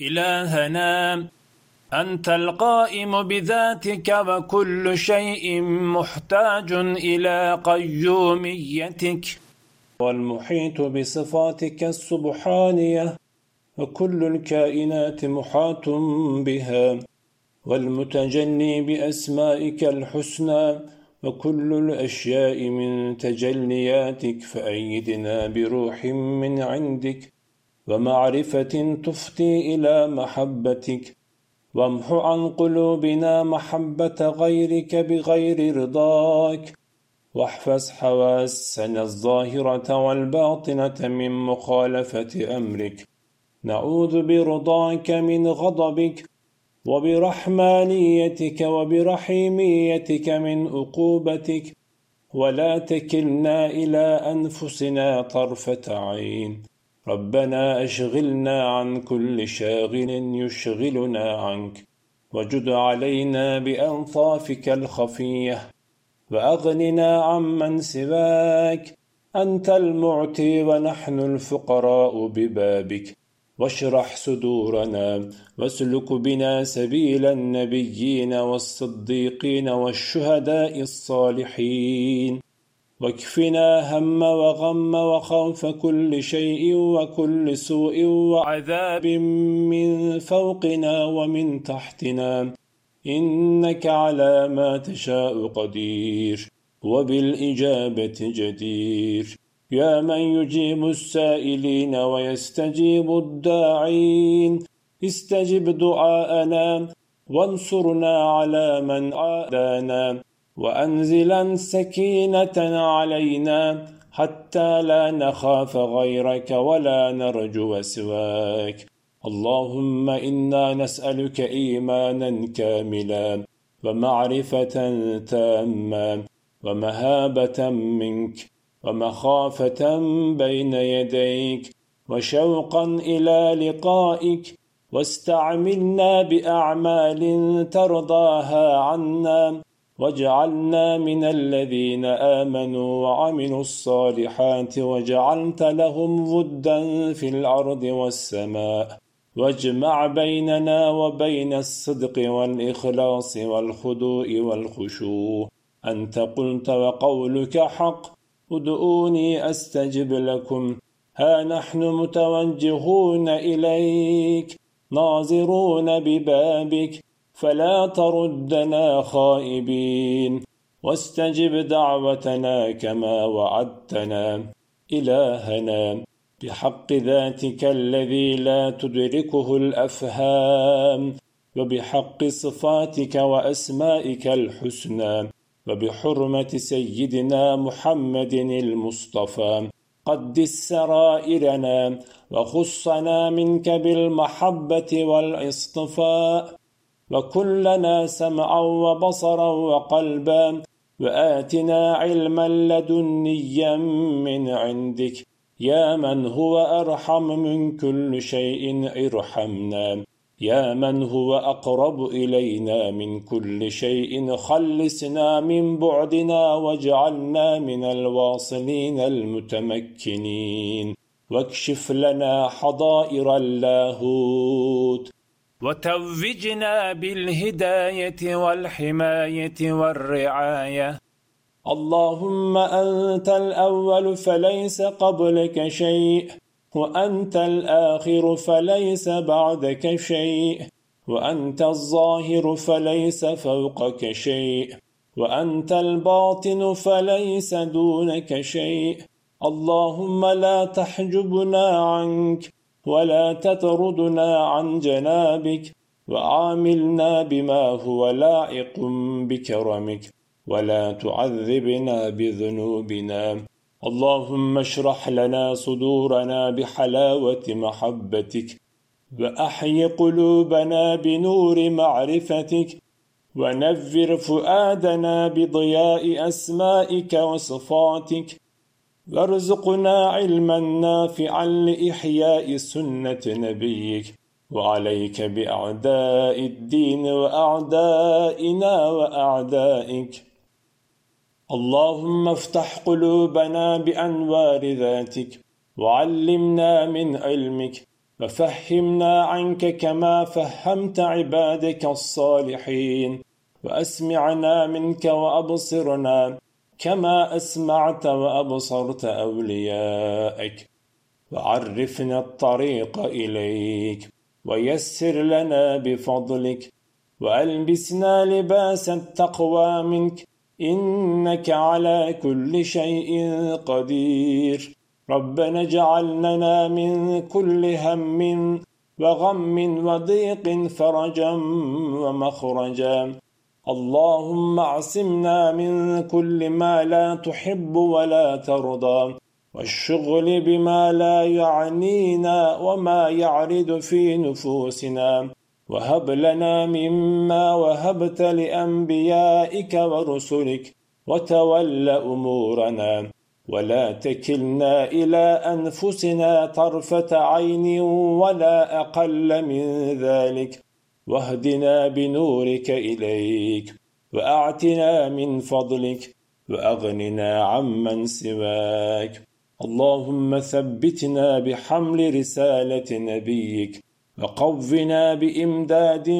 إلهنا أنت القائم بذاتك وكل شيء محتاج إلى قيوميتك. والمحيط بصفاتك السبحانية وكل الكائنات محاط بها. والمتجلي بأسمائك الحسنى وكل الأشياء من تجلياتك. فأيدنا بروح من عندك ومعرفة تفضي إلى محبتك. وامح عن قلوبنا محبة غيرك بغير رضاك. واحفظ حواسنا الظاهرة والباطنة من مخالفة أمرك. نعوذ برضاك من غضبك وبرحمانيتك وبرحيميتك من عقوبتك. ولا تكلنا إلى أنفسنا طرفة عين. ربنا أشغلنا عن كل شاغل يشغلنا عنك وجد علينا بأنصافك الخفية وأغننا عمن سواك أنت المعطي ونحن الفقراء ببابك. واشرح صدورنا واسلك بنا سبيل النبيين والصديقين والشهداء الصالحين. واكفنا هم وغم وخوف كل شيء وكل سوء وعذاب من فوقنا ومن تحتنا. إنك على ما تشاء قدير وبالإجابة جدير. يا من يجيب السائلين ويستجيب الداعين. استجب دعاءنا وانصرنا على من عادانا. وأنزلا سكينة علينا حتى لا نخاف غيرك ولا نرجو سواك. اللهم إنا نسألك إيمانا كاملا ومعرفة تامة ومهابة منك ومخافة بين يديك وشوقا إلى لقائك. واستعملنا بأعمال ترضاها عنا واجعلنا من الذين آمنوا وعملوا الصالحات وجعلت لهم ضدا في الأرض والسماء واجمع بيننا وبين الصدق والإخلاص والخضوع والخشوع أنت قلت وقولك حق ادعوني أستجب لكم ها نحن متوجهون إليك ناظرون ببابك فلا تردنا خائبين. واستجب دعوتنا كما وعدتنا إلهنا. بحق ذاتك الذي لا تدركه الأفهام. وبحق صفاتك وأسمائك الحسنى. وبحرمة سيدنا محمد المصطفى. قدس سرائرنا. وخصنا منك بالمحبة والإصطفاء. وكلنا سمعا وبصرا وقلبا وآتنا علما لدنيا من عندك. يا من هو أرحم من كل شيء ارحمنا. يا من هو أقرب إلينا من كل شيء خلصنا من بعدنا واجعلنا من الواصلين المتمكنين. واكشف لنا حضائر اللاهوت. وتوجنا بالهداية والحماية والرعاية. اللهم أنت الأول فليس قبلك شيء وأنت الآخر فليس بعدك شيء وأنت الظاهر فليس فوقك شيء وأنت الباطن فليس دونك شيء. اللهم لا تحجبنا عنك ولا تطردنا عن جنابك وعاملنا بما هو لائق بكرمك ولا تعذبنا بذنوبنا. اللهم اشرح لنا صدورنا بحلاوة محبتك وأحي قلوبنا بنور معرفتك ونفر فؤادنا بضياء أسمائك وصفاتك وارزقنا علما نافعا لإحياء سنة نبيك وعليك بأعداء الدين وأعدائنا وأعدائك. اللهم افتح قلوبنا بأنوار ذاتك وعلمنا من علمك وفهمنا عنك كما فهمت عبادك الصالحين وأسمعنا منك وأبصرنا كما أسمعت وأبصرت أوليائك وعرفنا الطريق إليك ويسر لنا بفضلك وألبسنا لباس التقوى منك إنك على كل شيء قدير ربنا اجعلنا من كل هم وغم وضيق فرجا ومخرجا اللهم اعصمنا من كل ما لا تحب ولا ترضى والشغل بما لا يعنينا وما يعرض في نفوسنا وهب لنا مما وهبت لأنبيائك ورسلك وتول أمورنا ولا تكلنا إلى أنفسنا طرفة عين ولا أقل من ذلك. واهدنا بنورك إليك وأعتنا من فضلك وأغننا عمن سواك. اللهم ثبتنا بحمل رسالة نبيك وقونا بإمداد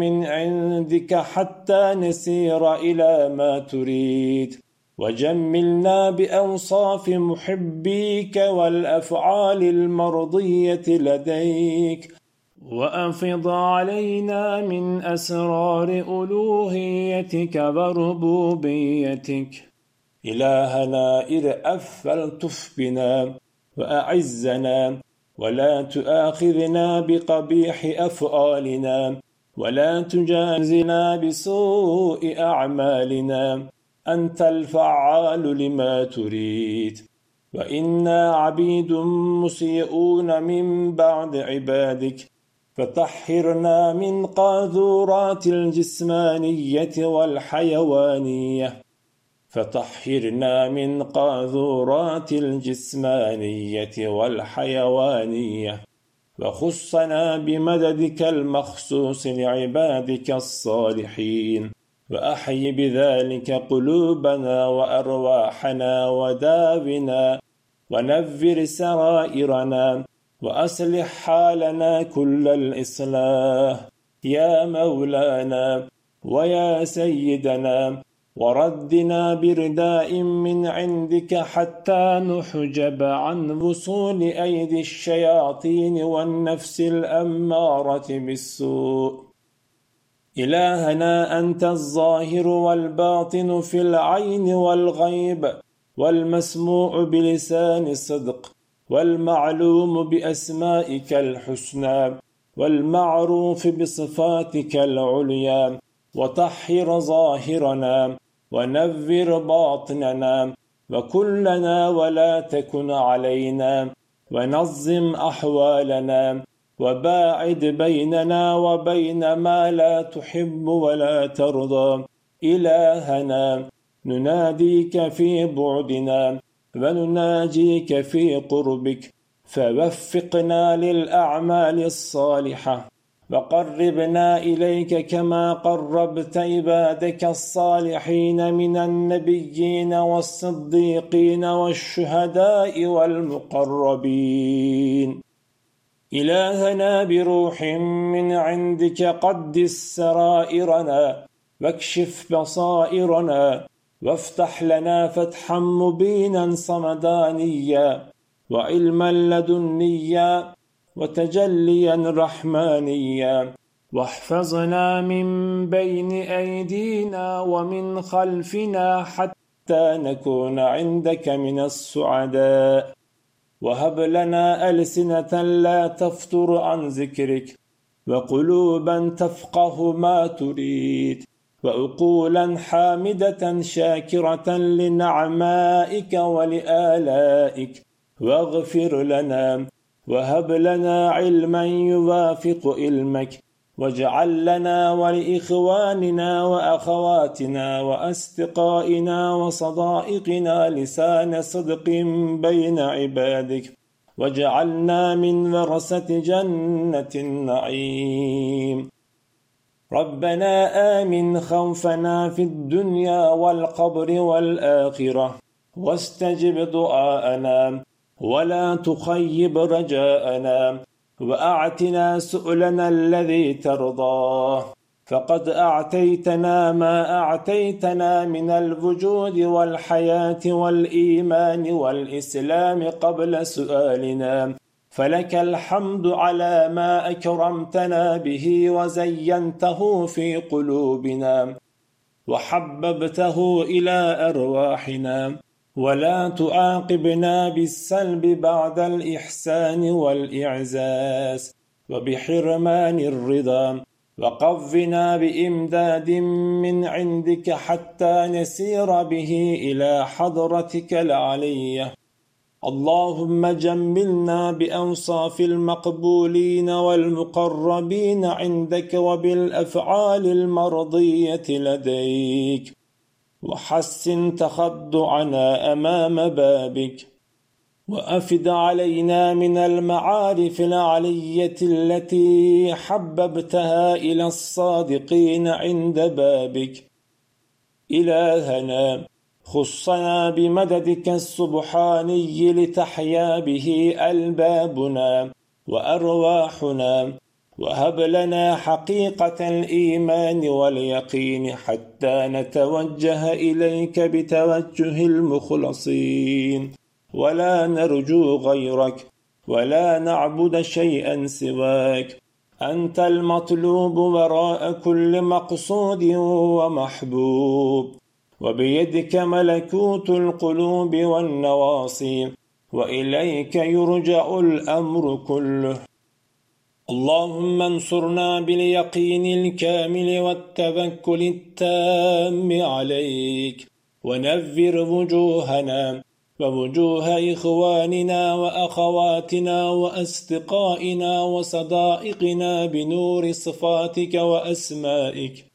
من عندك حتى نسير إلى ما تريد. وجملنا بأوصاف محبيك والأفعال المرضية لديك. وأفض علينا من أسرار ألوهيتك وربوبيتك. إلهنا إذ أفلتف بنا وأعزنا ولا تؤاخذنا بقبيح أفعالنا ولا تجازنا بسوء أعمالنا. أنت الفعال لما تريد. وإنا عبيد مسيئون من بعد عبادك. فطهرنا من قاذورات الجسمانية والحيوانية. فطهرنا من قاذورات الجسمانية والحيوانية. وخصنا بمددك المخصوص لعبادك الصالحين. وأحي بذلك قلوبنا وأرواحنا وداونا. ونفر سرائرنا. وأصلح حالنا كل الإصلاح. يا مولانا ويا سيدنا وردنا برداء من عندك حتى نحجب عن وصول أيدي الشياطين والنفس الأمارة بالسوء. إلهنا أنت الظاهر والباطن في العين والغيب والمسموع بلسان الصدق. والمعلوم بأسمائك الحسنى والمعروف بصفاتك العليا وطهر ظاهرنا ونذر باطننا وكلنا ولا تكن علينا ونظم أحوالنا وباعد بيننا وبين ما لا تحب ولا ترضى إلهنا نناديك في بعدنا ونناجيك في قربك فوفقنا للأعمال الصالحة. وقربنا إليك كما قربت عبادك الصالحين من النبيين والصديقين والشهداء والمقربين. إلهنا بروح من عندك قدس سرائرنا واكشف بصائرنا. وافتح لنا فتحا مبينا صمدانيا وعلما لدنيا وتجليا رحمانيا واحفظنا من بين أيدينا ومن خلفنا حتى نكون عندك من السعداء. وهب لنا ألسنة لا تفتر عن ذكرك وقلوبا تفقه ما تريد. وعقولا حامدة شاكرة لنعمائك ولآلائك. واغفر لنا وهب لنا علما يوافق علمك. واجعل لنا ولإخواننا وأخواتنا وأصدقائنا وصدائقنا لسان صدق بين عبادك. واجعلنا من ورثة جنة النعيم. ربنا آمن خوفنا في الدنيا والقبر والآخرة. واستجب دعاءنا ولا تخيب رجاءنا وأعتنا سؤلنا الذي ترضاه فقد أعتيتنا ما أعتيتنا من الوجود والحياة والإيمان والإسلام قبل سؤالنا. فلك الحمد على ما أكرمتنا به وزينته في قلوبنا وحببته إلى أرواحنا ولا تعاقبنا بالسلب بعد الإحسان والإعزاز وبحرمان الرضا وقفنا بإمداد من عندك حتى نسير به إلى حضرتك العليه اللهم جملنا بأوصاف المقبولين والمقربين عندك وبالأفعال المرضية لديك. وحسن تخضعنا أمام بابك. وأفد علينا من المعارف العلية التي حببتها إلى الصادقين عند بابك. إلهنا خصنا بمددك السبحاني لتحيا به ألبابنا وأرواحنا وهب لنا حقيقة الإيمان واليقين حتى نتوجه إليك بتوجه المخلصين ولا نرجو غيرك ولا نعبد شيئا سواك أنت المطلوب وراء كل مقصود ومحبوب وبيدك ملكوت القلوب والنواصي وإليك يرجع الأمر كله. اللهم انصرنا باليقين الكامل والتوكل التام عليك ونذر وجوهنا ووجوه إخواننا وأخواتنا وأصدقائنا وصدائقنا بنور صفاتك وأسمائك.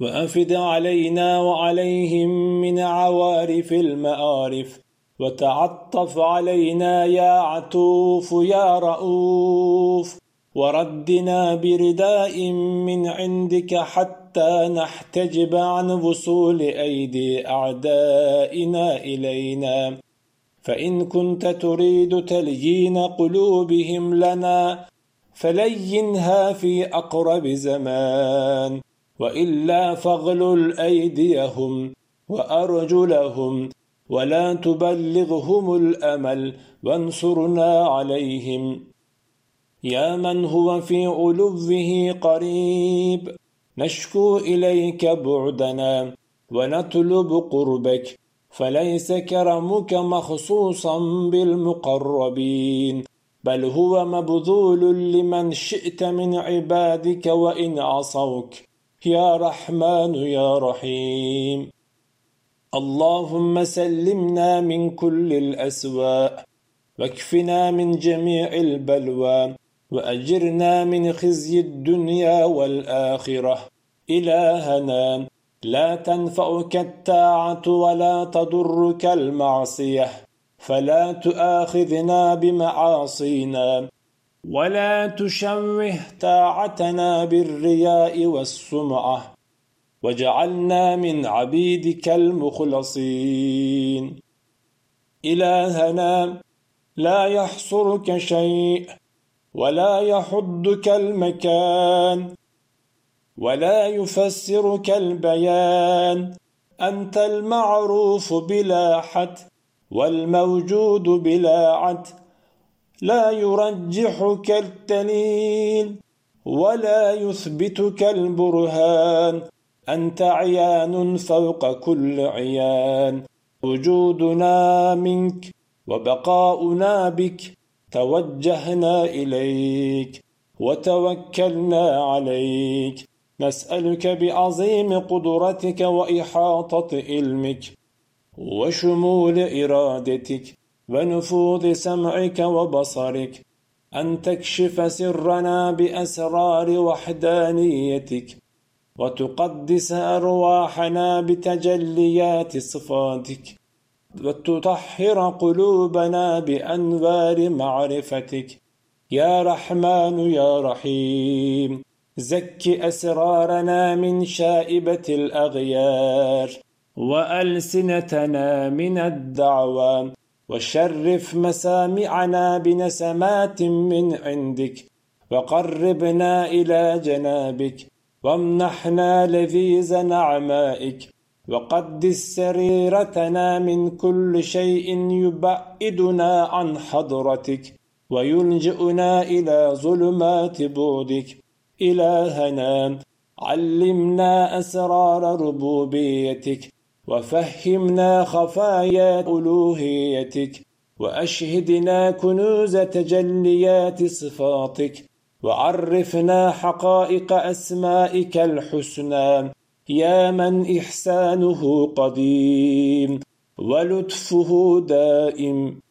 وأفد علينا وعليهم من عوارف المآرف وتعطف علينا يا عتوف يا رؤوف وردنا برداء من عندك حتى نحتجب عن وصول أيدي أعدائنا إلينا. فإن كنت تريد تليين قلوبهم لنا فلينها في أقرب زمان. وإلا فاغلل أيديهم وأرجلهم ولا تبلغهم الأمل وانصرنا عليهم. يا من هو في علوه قريب نشكو إليك بعدنا ونطلب قربك فليس كرمك مخصوصا بالمقربين. بل هو مبذول لمن شئت من عبادك وإن عصوك. يا رحمن يا رحيم. اللهم سلمنا من كل الأسواء واكفنا من جميع البلوى وأجرنا من خزي الدنيا والآخرة. إلهنا لا تنفعك التاعة ولا تضرك المعصية فلا تؤاخذنا بمعاصينا. ولا تشوه طاعتنا بالرياء والسمعة. وجعلنا من عبيدك المخلصين. إلهنا لا يحصرك شيء ولا يحدك المكان ولا يفسرك البيان. أنت المعروف بلا حد والموجود بلا عد. لا يرجحك الدليل ولا يثبتك البرهان. أنت عيان فوق كل عيان. وجودنا منك وبقاؤنا بك توجهنا إليك وتوكلنا عليك. نسألك بعظيم قدرتك وإحاطة علمك وشمول إرادتك. ونفوذ سمعك وبصرك أن تكشف سرنا بأسرار وحدانيتك وتقدس أرواحنا بتجليات صفاتك وتطهر قلوبنا بأنوار معرفتك. يا رحمن يا رحيم زك أسرارنا من شائبة الأغيار وألسنتنا من الدعوى وشرف مسامعنا بنسمات من عندك. وقربنا إلى جنابك. وامنحنا لذيذ نعمائك. وقدس سريرتنا من كل شيء يبعدنا عن حضرتك. ويلجئنا إلى ظلمات بعدك إلهنا علمنا أسرار ربوبيتك. وفهمنا خفايا ألوهيتك وأشهدنا كنوز تجليات صفاتك وعرفنا حقائق أسمائك الحسنى يا من إحسانه قديم ولطفه دائم.